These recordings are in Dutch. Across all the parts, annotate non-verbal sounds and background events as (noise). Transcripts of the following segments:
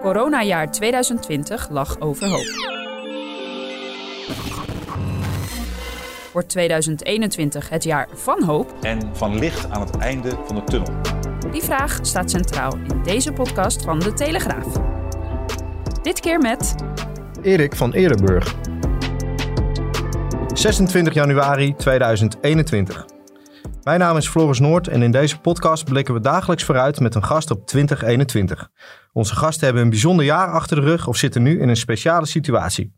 Coronajaar 2020 lag overhoop. Wordt 2021 het jaar van hoop? en van licht aan het einde van de tunnel. Die vraag staat centraal in deze podcast van De Telegraaf. Dit keer met Erik van Eerdenburg. 26 januari 2021. Mijn naam is Floris Noord en in deze podcast blikken we dagelijks vooruit met een gast op 2021. Onze gasten hebben een bijzonder jaar achter de rug of zitten nu in een speciale situatie.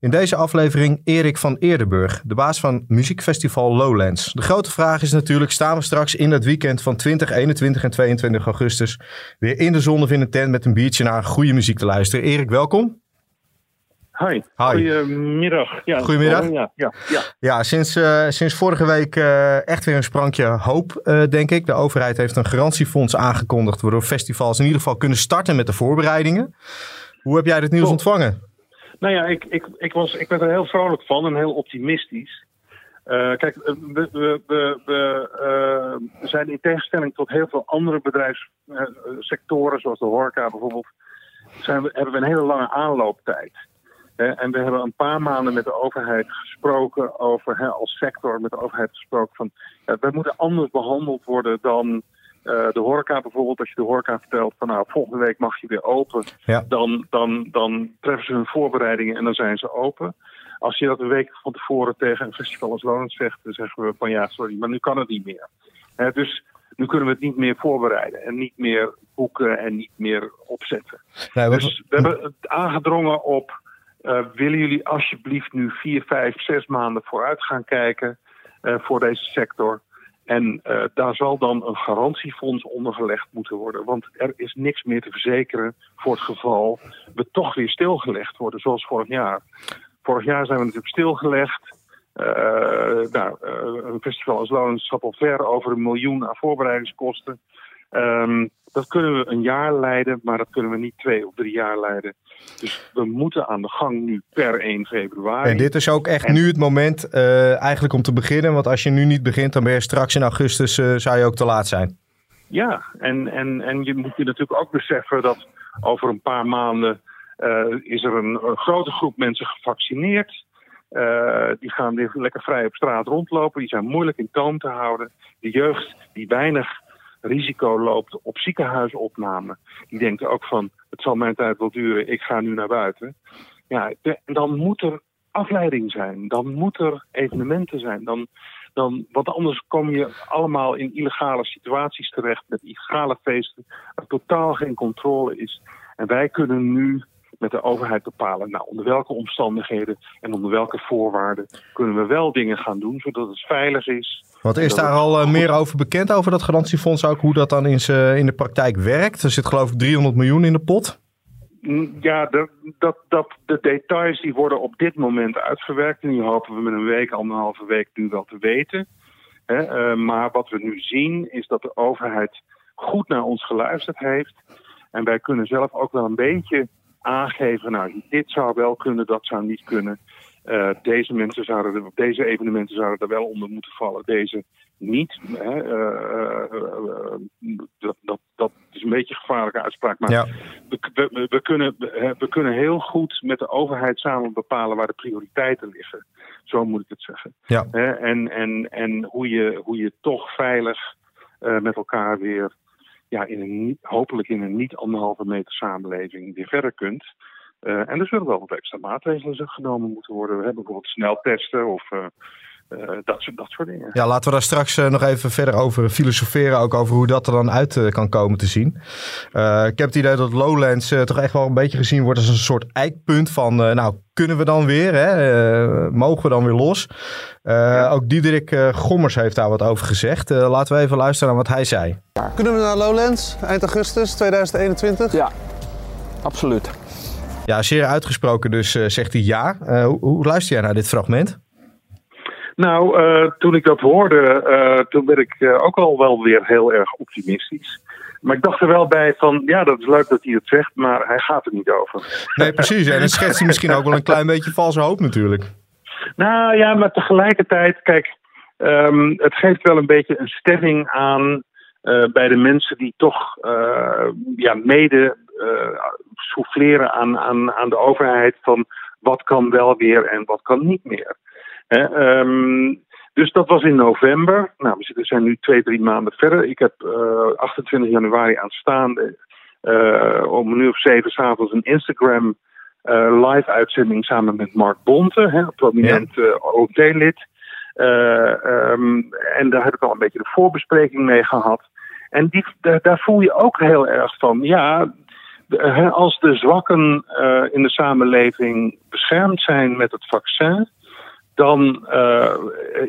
In deze aflevering Erik van Eerdenburg, de baas van muziekfestival Lowlands. De grote vraag is natuurlijk, staan we straks in dat weekend van 20, 21 en 22 augustus weer in de zon of in een tent met een biertje naar goede muziek te luisteren. Erik, welkom. Hi. Hi. Goedemiddag. Ja, Goedemiddag. Ja, ja, ja. Ja, sinds, eh, sinds vorige week eh, echt weer een sprankje hoop, eh, denk ik. De overheid heeft een garantiefonds aangekondigd, waardoor festivals in ieder geval kunnen starten met de voorbereidingen. Hoe heb jij dit nieuws ontvangen? Nou ja, ik, ik, ik, was, ik werd er heel vrolijk van en heel optimistisch. Kijk, we, we, we zijn in tegenstelling tot heel veel andere bedrijfssectoren, zoals de horeca bijvoorbeeld, zijn we, hebben we een hele lange aanlooptijd. En we hebben een paar maanden met de overheid gesproken over, hè, als sector met de overheid gesproken van, wij moeten anders behandeld worden dan eh, de horeca bijvoorbeeld. Als je de horeca vertelt van nou, volgende week mag je weer open, Ja. dan, dan, dan treffen ze hun voorbereidingen en dan zijn ze open. Als je dat een week van tevoren tegen een festival als Lowlands zegt, dan zeggen we van ja, sorry, maar nu kan het niet meer. Hè, dus nu kunnen we het niet meer voorbereiden en niet meer boeken en niet meer opzetten. Nee, wat- Dus we hebben het aangedrongen op, eh, willen jullie alsjeblieft nu vier, vijf, zes maanden vooruit gaan kijken eh, voor deze sector? En eh, daar zal dan een garantiefonds onder gelegd moeten worden. Want er is niks meer te verzekeren voor het geval we toch weer stilgelegd worden, zoals vorig jaar. Vorig jaar zijn we natuurlijk stilgelegd. Nou, een festival als zat al ver over een miljoen aan voorbereidingskosten. Ehm, dat kunnen we een jaar leiden, maar dat kunnen we niet twee of drie jaar leiden. Dus we moeten aan de gang nu per 1 februari. En dit is ook echt En- nu het moment eh, eigenlijk om te beginnen. Want als je nu niet begint, dan ben je straks in augustus eh, zou je ook te laat zijn. Ja, en, en, en je moet je natuurlijk ook beseffen dat over een paar maanden eh, is er een, een grote groep mensen gevaccineerd. Die gaan weer lekker vrij op straat rondlopen. Die zijn moeilijk in toom te houden. De jeugd die weinig risico loopt op ziekenhuisopname. Die denkt ook van, het zal mijn tijd wel duren, ik ga nu naar buiten. Ja, dan moet er afleiding zijn. Dan moet er evenementen zijn. Dan, dan, want anders kom je allemaal in illegale situaties terecht met illegale feesten, waar totaal geen controle is. En wij kunnen nu met de overheid bepalen, nou, onder welke omstandigheden en onder welke voorwaarden kunnen we wel dingen gaan doen, zodat het veilig is. Want is daar al eh, meer over bekend over dat garantiefonds ook? Hoe dat dan in, in de praktijk werkt? Er zit geloof ik 300 miljoen in de pot. Mm, Ja, de, dat, dat, de details die worden op dit moment uitgewerkt. En die hopen we met een week, anderhalve week nu wel te weten. Hè, eh, maar wat we nu zien is dat de overheid goed naar ons geluisterd heeft. En wij kunnen zelf ook wel een beetje aangeven, nou, dit zou wel kunnen, dat zou niet kunnen. Eh, deze, mensen zouden er, deze evenementen zouden er wel onder moeten vallen, deze niet. Hè, eh, eh, dat, dat, dat is een beetje een gevaarlijke uitspraak, maar Ja. we, we, we kunnen, we, kunnen heel goed met de overheid samen bepalen waar de prioriteiten liggen. Zo moet ik het zeggen. Ja. En en, en hoe, je, hoe je toch veilig met elkaar weer, ja, in een, hopelijk in een niet anderhalve meter samenleving weer verder kunt. Uh, en er zullen wel wat extra maatregelen genomen moeten worden. We hebben bijvoorbeeld sneltesten of uh, dat, soort, dat soort dingen. Ja, laten we daar straks nog even verder over filosoferen. Ook over hoe dat er dan uit kan komen te zien. ik heb het idee dat Lowlands toch echt wel een beetje gezien wordt als een soort eikpunt van... nou, kunnen we dan weer? Hè? mogen we dan weer los? Ja. Ook Diederik Gommers heeft daar wat over gezegd. laten we even luisteren naar wat hij zei. Kunnen we naar Lowlands eind augustus 2021? Ja, absoluut. Ja, zeer uitgesproken dus uh, zegt hij ja. Uh, hoe, hoe, luister jij naar dit fragment? Nou, uh, toen ik dat hoorde, toen werd ik ook al wel weer heel erg optimistisch. Maar ik dacht er wel bij van, ja, dat is leuk dat hij het zegt, maar hij gaat er niet over. Nee, precies. En dan schetst hij misschien ook wel een klein beetje valse hoop natuurlijk. Nou ja, maar tegelijkertijd, kijk, um, het geeft wel een beetje een stemming aan bij de mensen die toch ja, mede souffleren aan, aan, aan de overheid van wat kan wel weer en wat kan niet meer. Um, dus dat was in november. Nou, we zijn nu twee, drie maanden verder. Ik heb uh, eh, 28 januari aanstaande uh, om een uur of zeven s'avonds een Instagram live uitzending samen met Mark Bonte, hè, prominent ja. OT-lid. Um, en daar heb ik al een beetje de voorbespreking mee gehad. En die, daar, daar voel je ook heel erg van, ja, als de zwakken in de samenleving beschermd zijn met het vaccin, dan uh,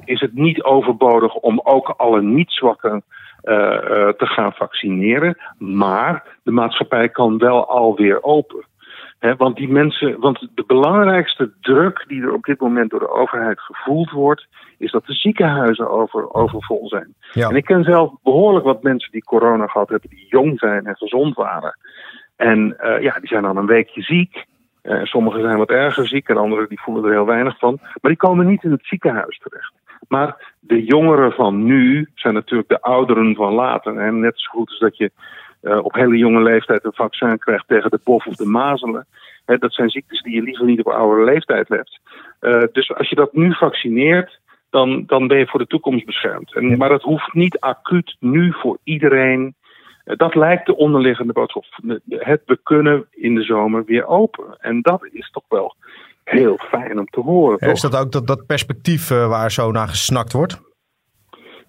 is het niet overbodig om ook alle niet-zwakken uh, te gaan vaccineren. Maar de maatschappij kan wel alweer open. He, want die mensen, want de belangrijkste druk die er op dit moment door de overheid gevoeld wordt, is dat de ziekenhuizen over, overvol zijn. Ja. En ik ken zelf behoorlijk wat mensen die corona gehad hebben, die jong zijn en gezond waren. En ja, die zijn dan een weekje ziek. Uh, sommigen zijn wat erger ziek en anderen die voelen er heel weinig van. Maar die komen niet in het ziekenhuis terecht. Maar de jongeren van nu zijn natuurlijk de ouderen van later. En net zo goed als dat je uh, op hele jonge leeftijd een vaccin krijgt tegen de bof of de mazelen. Hè, dat zijn ziektes die je liever niet op oudere leeftijd hebt. Uh, dus als je dat nu vaccineert, dan, dan ben je voor de toekomst beschermd. En, maar dat hoeft niet acuut nu voor iedereen dat lijkt de onderliggende boodschap. Het we kunnen in de zomer weer open. En dat is toch wel heel fijn om te horen. Is dat ook dat, dat perspectief uh, waar zo naar gesnakt wordt?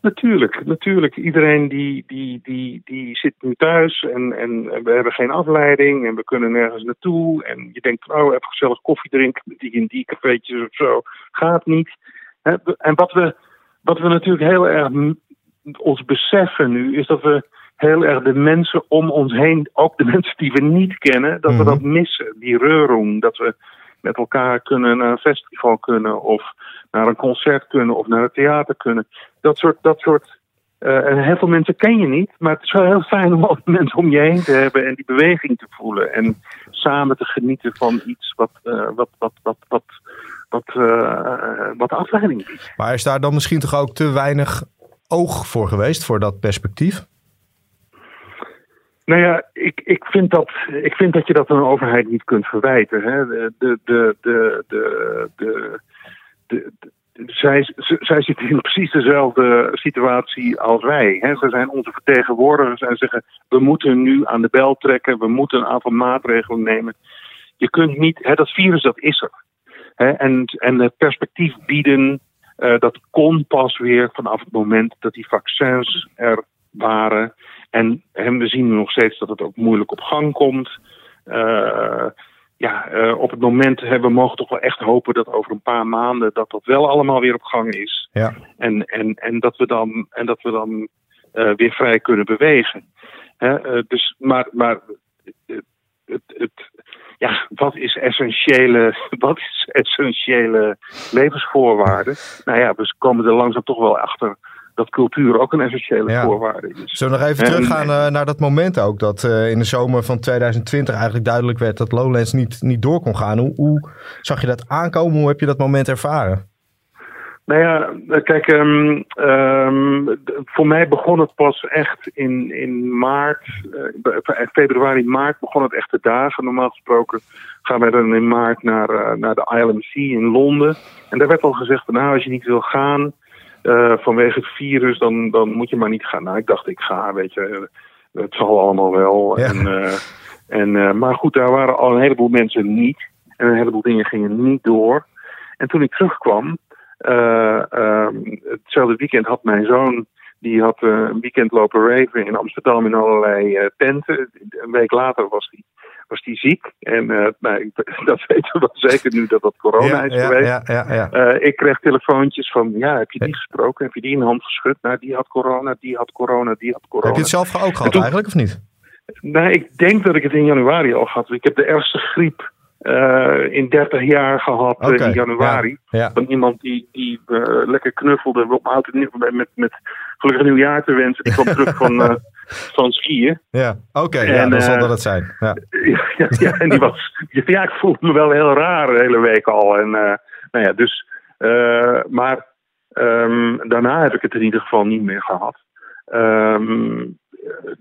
Natuurlijk, natuurlijk. Iedereen die, die, die, die zit nu thuis en, en we hebben geen afleiding en we kunnen nergens naartoe. En je denkt, oh, even gezellig koffie drinken met die in die cafeetjes of zo. Gaat niet. En wat we, wat we natuurlijk heel erg ons beseffen nu, is dat we heel erg de mensen om ons heen, ook de (laughs) mensen die we niet kennen, dat we mhm. dat missen. Die reurung, dat we met elkaar kunnen naar een festival kunnen of naar een concert kunnen of naar het theater kunnen. Dat soort, dat soort uh, en heel veel mensen ken je niet, maar het is wel heel fijn om (laughs) al mensen om je heen te hebben en die beweging te voelen. En samen te genieten van iets wat, uh, wat, wat, wat, wat, wat, uh, wat afleiding biedt. Maar is daar dan misschien toch ook te weinig oog voor geweest, voor dat perspectief? Nou ja, ik, ik, vind dat, ik vind dat je dat een overheid niet kunt verwijten. Hè. De, de, de, de, de, zij, zij zitten in precies dezelfde situatie als wij. Hè. Ze zijn onze vertegenwoordigers en zeggen: we moeten nu aan de bel trekken, we moeten een aantal maatregelen nemen. Je kunt niet, hè, dat virus dat is er. Hè, en, en het perspectief bieden, uh, dat kon pas weer vanaf het moment dat die vaccins er waren. En, en we zien nog steeds dat het ook moeilijk op gang komt. Uh, ja, uh, op het moment hebben we mogen toch wel echt hopen dat over een paar maanden dat dat wel allemaal weer op gang is. Ja. En, en, en dat we dan, en dat we dan uh, weer vrij kunnen bewegen. Hè? dus, maar, maar het, het, ja, wat is essentiële, (laughs) wat is essentiële levensvoorwaarden? Nou ja, we komen er langzaam toch wel achter dat cultuur ook een essentiële voorwaarde is. Zullen we nog even teruggaan uh, naar dat moment ook, dat uh, in de zomer van 2020 eigenlijk duidelijk werd dat Lowlands niet, niet door kon gaan. Hoe, hoe zag je dat aankomen? Hoe heb je dat moment ervaren? Nou ja, kijk, um, um, voor mij begon het pas echt in, in maart, uh, februari, maart begon het echt de dagen. Normaal gesproken gaan wij dan in maart naar, naar de ILMC in Londen. En daar werd al gezegd, nou als je niet wil gaan, uh, vanwege het virus, dan, dan moet je maar niet gaan. Nou, ik dacht, ik ga, weet je. het zal allemaal wel. Ja. En, eh, en, eh, maar goed, daar waren al een heleboel mensen niet. En een heleboel dingen gingen niet door. En toen ik terugkwam, eh, ehm, hetzelfde weekend had mijn zoon, die had eh, een weekend lopen raven in Amsterdam in allerlei eh, tenten. Een week later was hij was die ziek. En eh, nou, ik- (laughs) dat weten we wel zeker nu dat dat corona ja, is ja, geweest. ja, ja, ja. Eh, ik kreeg telefoontjes van, ja, heb je die gesproken? Heb je die een hand geschud? Nou, die had corona, die had corona, die had corona. Heb je het zelf ook gehad toen- eigenlijk, of niet? Nee, ik denk dat ik het in januari al had. Ik heb de ergste griep eh, in 30 jaar gehad eh, in januari. Ja. Van iemand die, die lekker knuffelde op nieuw met, met, met gelukkig nieuwjaar te wensen. Die kwam terug van, (laughs) eh, van skiën. Ja, oké, ja, En, dan zal eh, dat het zijn. Ja. (laughs) Ja, en die was. Ja, ik voelde me wel heel raar de hele week al. En, eh, nou ja, dus. maar ehm, daarna heb ik het in ieder geval niet meer gehad. Ehm,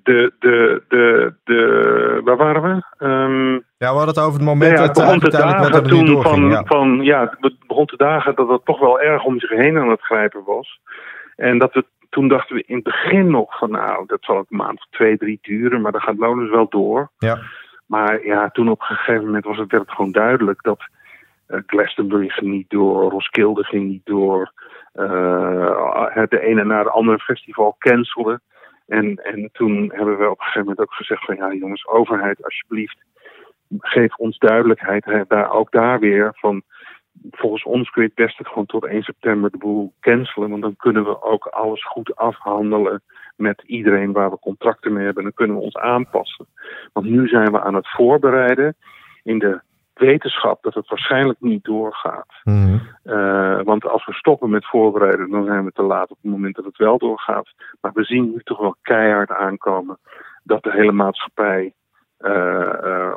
de, de, de, de, waar waren we? Ehm, ja, we hadden het over het moment ja, het dat uiteindelijk dagen niet toen van, ja. van, ja, het begon te dagen dat het toch wel erg om zich heen aan het grijpen was. En dat we, toen dachten we in het begin nog van, nou, dat zal een maand of twee, drie duren, maar dan gaat Lonus wel door. Ja. Maar ja, toen op een gegeven moment was het, werd het gewoon duidelijk dat eh, Glastonbury ging niet door, Roskilde ging niet door. eh, het de ene na de andere festival cancelen. En, en toen hebben we op een gegeven moment ook gezegd van ja jongens, overheid alsjeblieft, geef ons duidelijkheid. Hè, daar, ook daar weer van, volgens ons kun je het beste gewoon tot 1 september de boel cancelen. Want dan kunnen we ook alles goed afhandelen met iedereen waar we contracten mee hebben. Dan kunnen we ons aanpassen. Want nu zijn we aan het voorbereiden in de wetenschap dat het waarschijnlijk niet doorgaat. Mhm. Eh, want als we stoppen met voorbereiden, dan zijn we te laat op het moment dat het wel doorgaat. Maar we zien nu toch wel keihard aankomen dat de hele maatschappij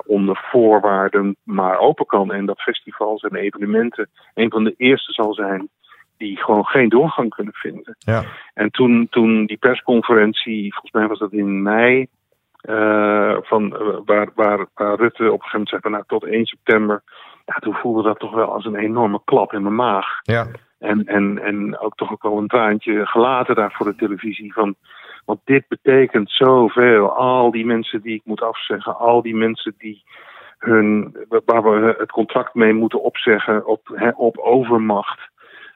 onder voorwaarden maar open kan. En dat festivals en evenementen een van de eerste zal zijn die gewoon geen doorgang kunnen vinden. Ja. En toen, toen die persconferentie, volgens mij was dat in mei, eh, van, eh, waar, waar, waar Rutte op een gegeven moment zei van nou tot 1 september. Ja, toen voelde dat toch wel als een enorme klap in mijn maag. Ja. En, en, en ook toch ook wel een traantje gelaten daar voor de televisie. Van, want dit betekent zoveel. Al die mensen die ik moet afzeggen. Al die mensen die hun, waar we het contract mee moeten opzeggen op, op overmacht.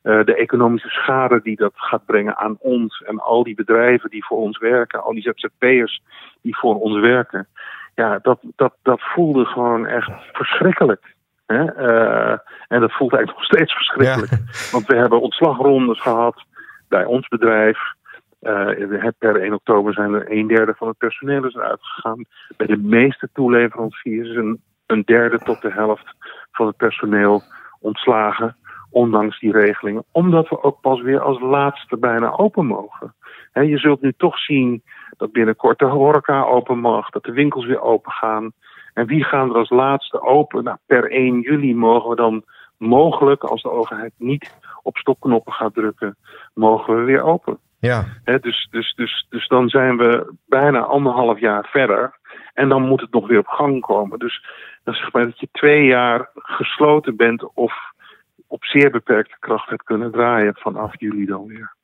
Eh, de economische schade die dat gaat brengen aan ons. En al die bedrijven die voor ons werken. Al die ZZP'ers die voor ons werken. Ja, dat, dat, dat voelde gewoon echt verschrikkelijk. Hè? Eh, en dat voelt eigenlijk nog steeds verschrikkelijk. Want we hebben ontslagrondes gehad bij ons bedrijf. Eh, per 1 oktober zijn er een derde van het personeel is eruit gegaan. Bij de meeste toeleveranciers is een, een derde tot de helft van het personeel ontslagen. Ondanks die regelingen. Omdat we ook pas weer als laatste bijna open mogen. Je zult nu toch zien dat binnenkort de horeca open mag. Dat de winkels weer open gaan. En wie gaan er als laatste open? Nou, per 1 juli mogen we dan mogelijk, als de overheid niet op stopknoppen gaat drukken, mogen we weer open. Ja. Dus, dus, dus, dus dan zijn we bijna anderhalf jaar verder. En dan moet het nog weer op gang komen. Dus dan zeg maar dat je twee jaar gesloten bent of op zeer beperkte kracht hebt kunnen draaien vanaf juli dan weer.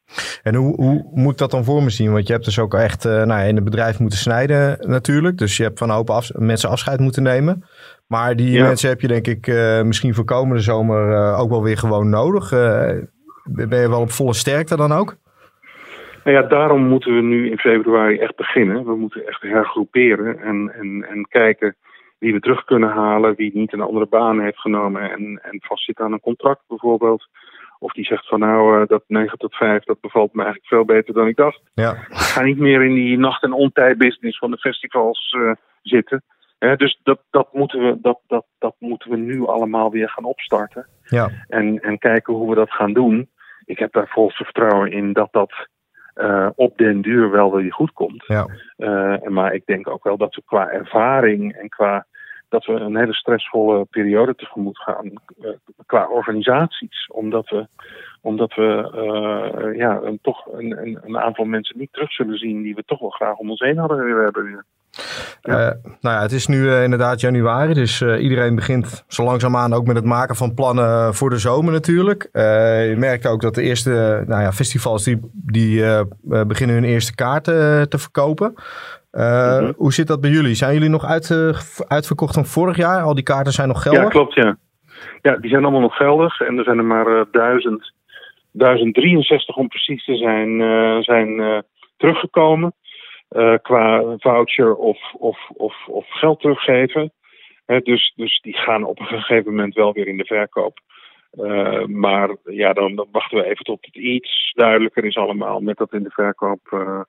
En hoe, hoe moet ik dat dan voor me zien? Want je hebt dus ook echt eh, nou ja, in het bedrijf moeten snijden natuurlijk. Dus je hebt van een hoop af- mensen afscheid moeten nemen. Maar die Ja. mensen heb je denk ik eh, misschien voor komende zomer eh, ook wel weer gewoon nodig. Ben je wel op volle sterkte dan ook? Nou ja, daarom moeten we nu in februari echt beginnen. We moeten echt hergroeperen en, en, en kijken wie we terug kunnen halen, wie niet een andere baan heeft genomen en, en vastzit aan een contract bijvoorbeeld. Of die zegt van nou, eh, dat 9 tot 5, dat bevalt me eigenlijk veel beter dan ik dacht. Ja. Ik ga niet meer in die nacht- en ontijdbusiness van de festivals eh, zitten. Dus dat, dat, moeten we, dat, dat, dat moeten we nu allemaal weer gaan opstarten. Ja. En, en kijken hoe we dat gaan doen. Ik heb daar volste vertrouwen in dat dat eh, op den duur wel weer goed komt. Ja. Eh, maar ik denk ook wel dat we qua ervaring en qua dat we een hele stressvolle periode tegemoet gaan eh, qua organisaties. Omdat we, omdat we ja, een, toch een, een, een aantal mensen niet terug zullen zien die we toch wel graag om ons heen hadden willen hebben Eh, nou ja, het is nu eh, inderdaad januari, dus eh, iedereen begint zo langzaamaan ook met het maken van plannen voor de zomer natuurlijk. Je merkt ook dat de eerste nou ja, festivals die, die beginnen hun eerste kaarten te verkopen. Mhm. Hoe zit dat bij jullie? Zijn jullie nog uit, uitverkocht van vorig jaar? Al die kaarten zijn nog geldig? Ja, klopt, ja. Ja, die zijn allemaal nog geldig. En er zijn er maar 1000, 1063 om precies te zijn, zijn teruggekomen. Uh, qua voucher of, of, of, of geld teruggeven. dus, dus die gaan op een gegeven moment wel weer in de verkoop. Uh, maar ja, dan, dan, wachten we even tot het iets duidelijker is allemaal met dat in de verkoop uh,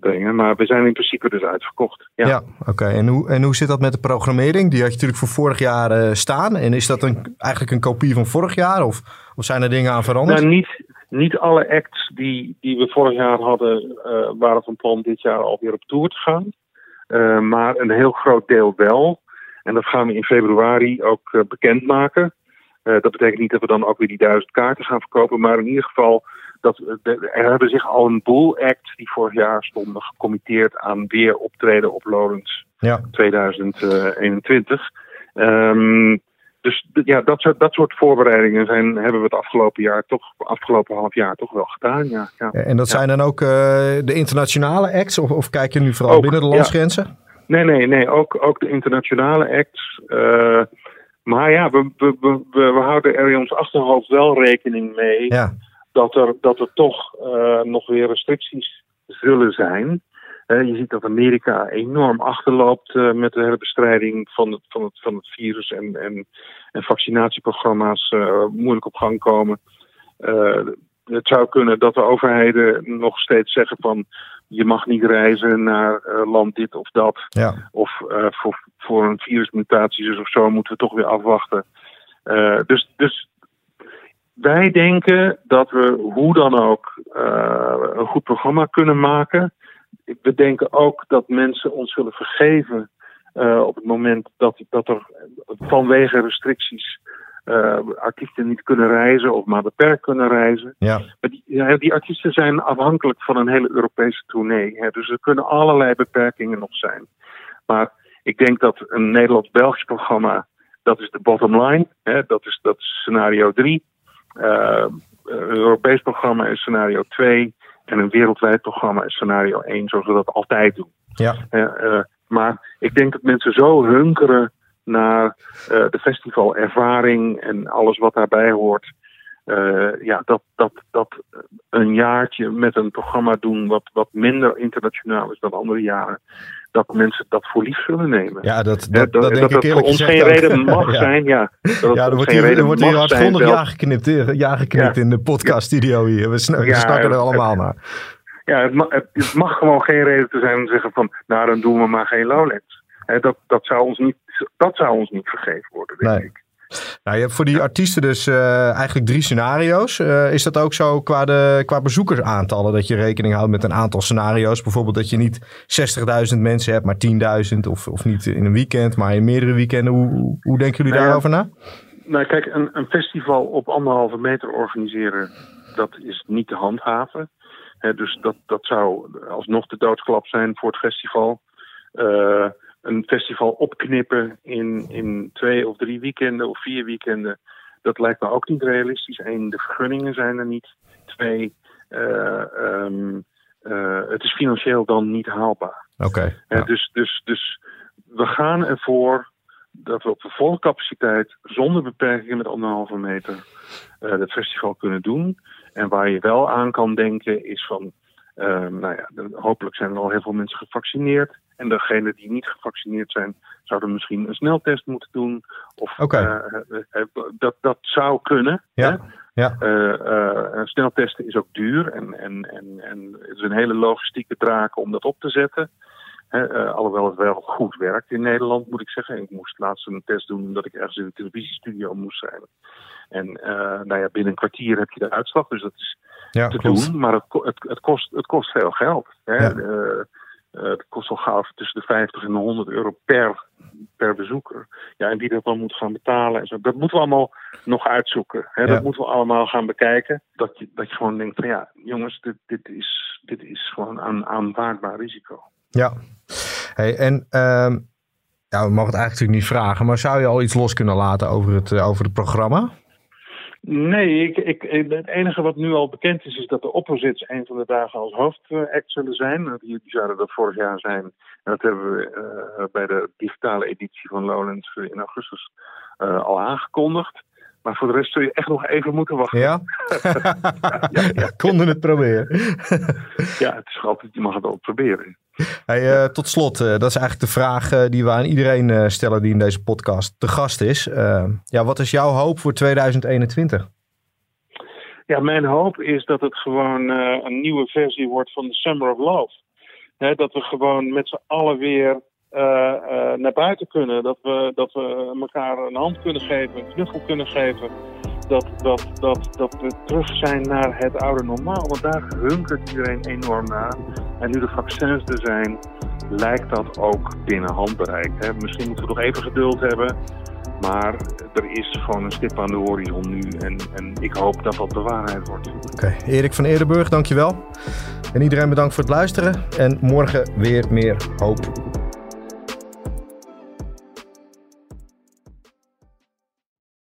brengen. Maar we zijn in principe dus uitverkocht. Ja, ja oké. Okay. En, hoe, en hoe zit dat met de programmering? Die had je natuurlijk voor vorig jaar uh, staan. En is dat een, eigenlijk een kopie van vorig jaar? Of, of zijn er dingen aan veranderd? Nou, niet, niet alle acts die, die we vorig jaar hadden, waren van plan dit jaar alweer op tour te gaan. maar een heel groot deel wel. En dat gaan we in februari ook bekendmaken. Uh, dat betekent niet dat we dan ook weer die duizend kaarten gaan verkopen, maar in ieder geval dat er hebben zich al een boel acts die vorig jaar stonden gecommitteerd aan weer optreden op Lowlands ja. 2021. Um, dus ja, dat soort, dat soort voorbereidingen zijn, hebben we het afgelopen jaar toch, afgelopen half jaar toch wel gedaan. Ja, ja. En dat zijn dan ook uh, de internationale acts, of, of kijk je nu vooral ook, binnen de landsgrenzen? Nee, nee, nee, ook, ook de internationale acts. Uh, maar ja, we, we, we, we, houden er in ons achterhoofd wel rekening mee dat, er, dat er toch uh, nog weer restricties zullen zijn. Je ziet dat Amerika enorm achterloopt uh, met de hele bestrijding van het, van het, van het virus en, en, en vaccinatieprogramma's moeilijk op gang komen. het zou kunnen dat de overheden nog steeds zeggen van je mag niet reizen naar uh, land dit of dat. Ja. Of uh, voor, voor een virusmutatie of zo moeten we toch weer afwachten. Uh, dus, dus wij denken dat we hoe dan ook een goed programma kunnen maken. We denken ook dat mensen ons zullen vergeven op het moment dat, dat er vanwege restricties uh, artiesten niet kunnen reizen of maar beperkt kunnen reizen. Ja. Maar die, ja, die artiesten zijn afhankelijk van een hele Europese tournee. Hè, dus er kunnen allerlei beperkingen nog zijn. Maar ik denk dat een Nederlands-Belgisch programma, dat is de bottom line. Hè, dat, is, dat is scenario 3. Uh, een Europees programma is scenario 2. En een wereldwijd programma is scenario 1, zoals we dat altijd doen. Ja. Uh, maar ik denk dat mensen zo hunkeren naar uh, de festivalervaring en alles wat daarbij hoort. Uh, ja, dat, dat, dat een jaartje met een programma doen wat, wat minder internationaal is dan andere jaren, dat mensen dat voor lief zullen nemen. Ja, dat, dat, dat, dat, denk ik voor ons geen reden mag (laughs) ja. zijn. Ja, dat ja, er wordt hier, er wordt hier hardgrondig ja geknipt, ja geknipt ja. in de podcaststudio hier. We, sn we snakken er allemaal naar. Ja, het mag, het mag gewoon geen reden te zijn om te zeggen van, nou dan doen we maar geen Lowlands. He, dat, dat, zou ons niet, dat zou ons niet vergeven worden, denk nee. ik. Nou, je hebt voor die artiesten dus uh, eigenlijk drie scenario's. Uh, is dat ook zo qua, de, qua bezoekersaantallen? Dat je rekening houdt met een aantal scenario's? Bijvoorbeeld dat je niet 60.000 mensen hebt, maar 10.000. Of, of niet in een weekend, maar in meerdere weekenden. Hoe, hoe denken jullie nou, daarover na? Nou kijk, een, een, festival op anderhalve meter organiseren, dat is niet te handhaven. He, dus dat, dat zou alsnog de doodklap zijn voor het festival. Uh, festival opknippen in, in twee of drie weekenden of vier weekenden, dat lijkt me ook niet realistisch. Eén, de vergunningen zijn er niet. Twee, uh, um, uh, het is financieel dan niet haalbaar. Oké. Okay, ja. dus, dus, dus we gaan ervoor dat we op de volle capaciteit, zonder beperkingen met anderhalve meter, uh, het festival kunnen doen. En waar je wel aan kan denken is van, nou ja, hopelijk zijn er al heel veel mensen gevaccineerd. En degenen die niet gevaccineerd zijn, zouden misschien een sneltest moeten doen. Of okay. uh, uh, dat, dat zou kunnen. Ja. Hè? Ja. Uh, sneltesten is ook duur en, en, en, en het is een hele logistieke draak om dat op te zetten. alhoewel het wel goed werkt in Nederland, moet ik zeggen. Ik moest laatst een test doen omdat ik ergens in een televisiestudio moest zijn. En nou ja, binnen een kwartier heb je de uitslag, dus dat is ja, te doen. Maar het, het, het, kost, het kost veel geld. Hè? Ja. Uh, het kost al gauw tussen de 50 en de 100 euro per, per bezoeker. Ja, en wie dat dan moet gaan betalen. En zo. Dat moeten we allemaal nog uitzoeken. Hè? Ja. Dat moeten we allemaal gaan bekijken. Dat je, dat je gewoon denkt van ja, jongens, dit, dit, is, dit is gewoon een aanvaardbaar risico. Ja. Hey, en uh, ja, we mogen het eigenlijk natuurlijk niet vragen. Maar zou je al iets los kunnen laten over het, uh, over het programma? Nee, ik, ik, het enige wat nu al bekend is, is dat de Opposites een van de dagen als hoofdact zullen zijn. Die, die zouden dat vorig jaar zijn. En dat hebben we uh, bij de digitale editie van Lowlands in augustus uh, al aangekondigd. Maar voor de rest zul je echt nog even moeten wachten. Ja? (laughs) ja, ja. (laughs) Konden het proberen. ja, het is altijd, je mag het wel proberen. Hey, uh, tot slot, uh, dat is eigenlijk de vraag uh, die we aan iedereen stellen die in deze podcast te gast is. ja, wat is jouw hoop voor 2021? Ja, mijn hoop is dat het gewoon een nieuwe versie wordt van The Summer of Love. Dat we gewoon met z'n allen weer naar buiten kunnen. Dat we, dat we elkaar een hand kunnen geven, een knuffel kunnen geven dat, dat, dat, dat we terug zijn naar het oude normaal. Want daar hunkert iedereen enorm naar. En nu de vaccins er zijn, lijkt dat ook binnen handbereik. Hè. Misschien moeten we nog even geduld hebben. Maar er is gewoon een stip aan de horizon nu. En, en ik hoop dat dat de waarheid wordt. Oké. Erik van Eerdenburg, dankjewel. En iedereen bedankt voor het luisteren. En morgen weer meer hoop.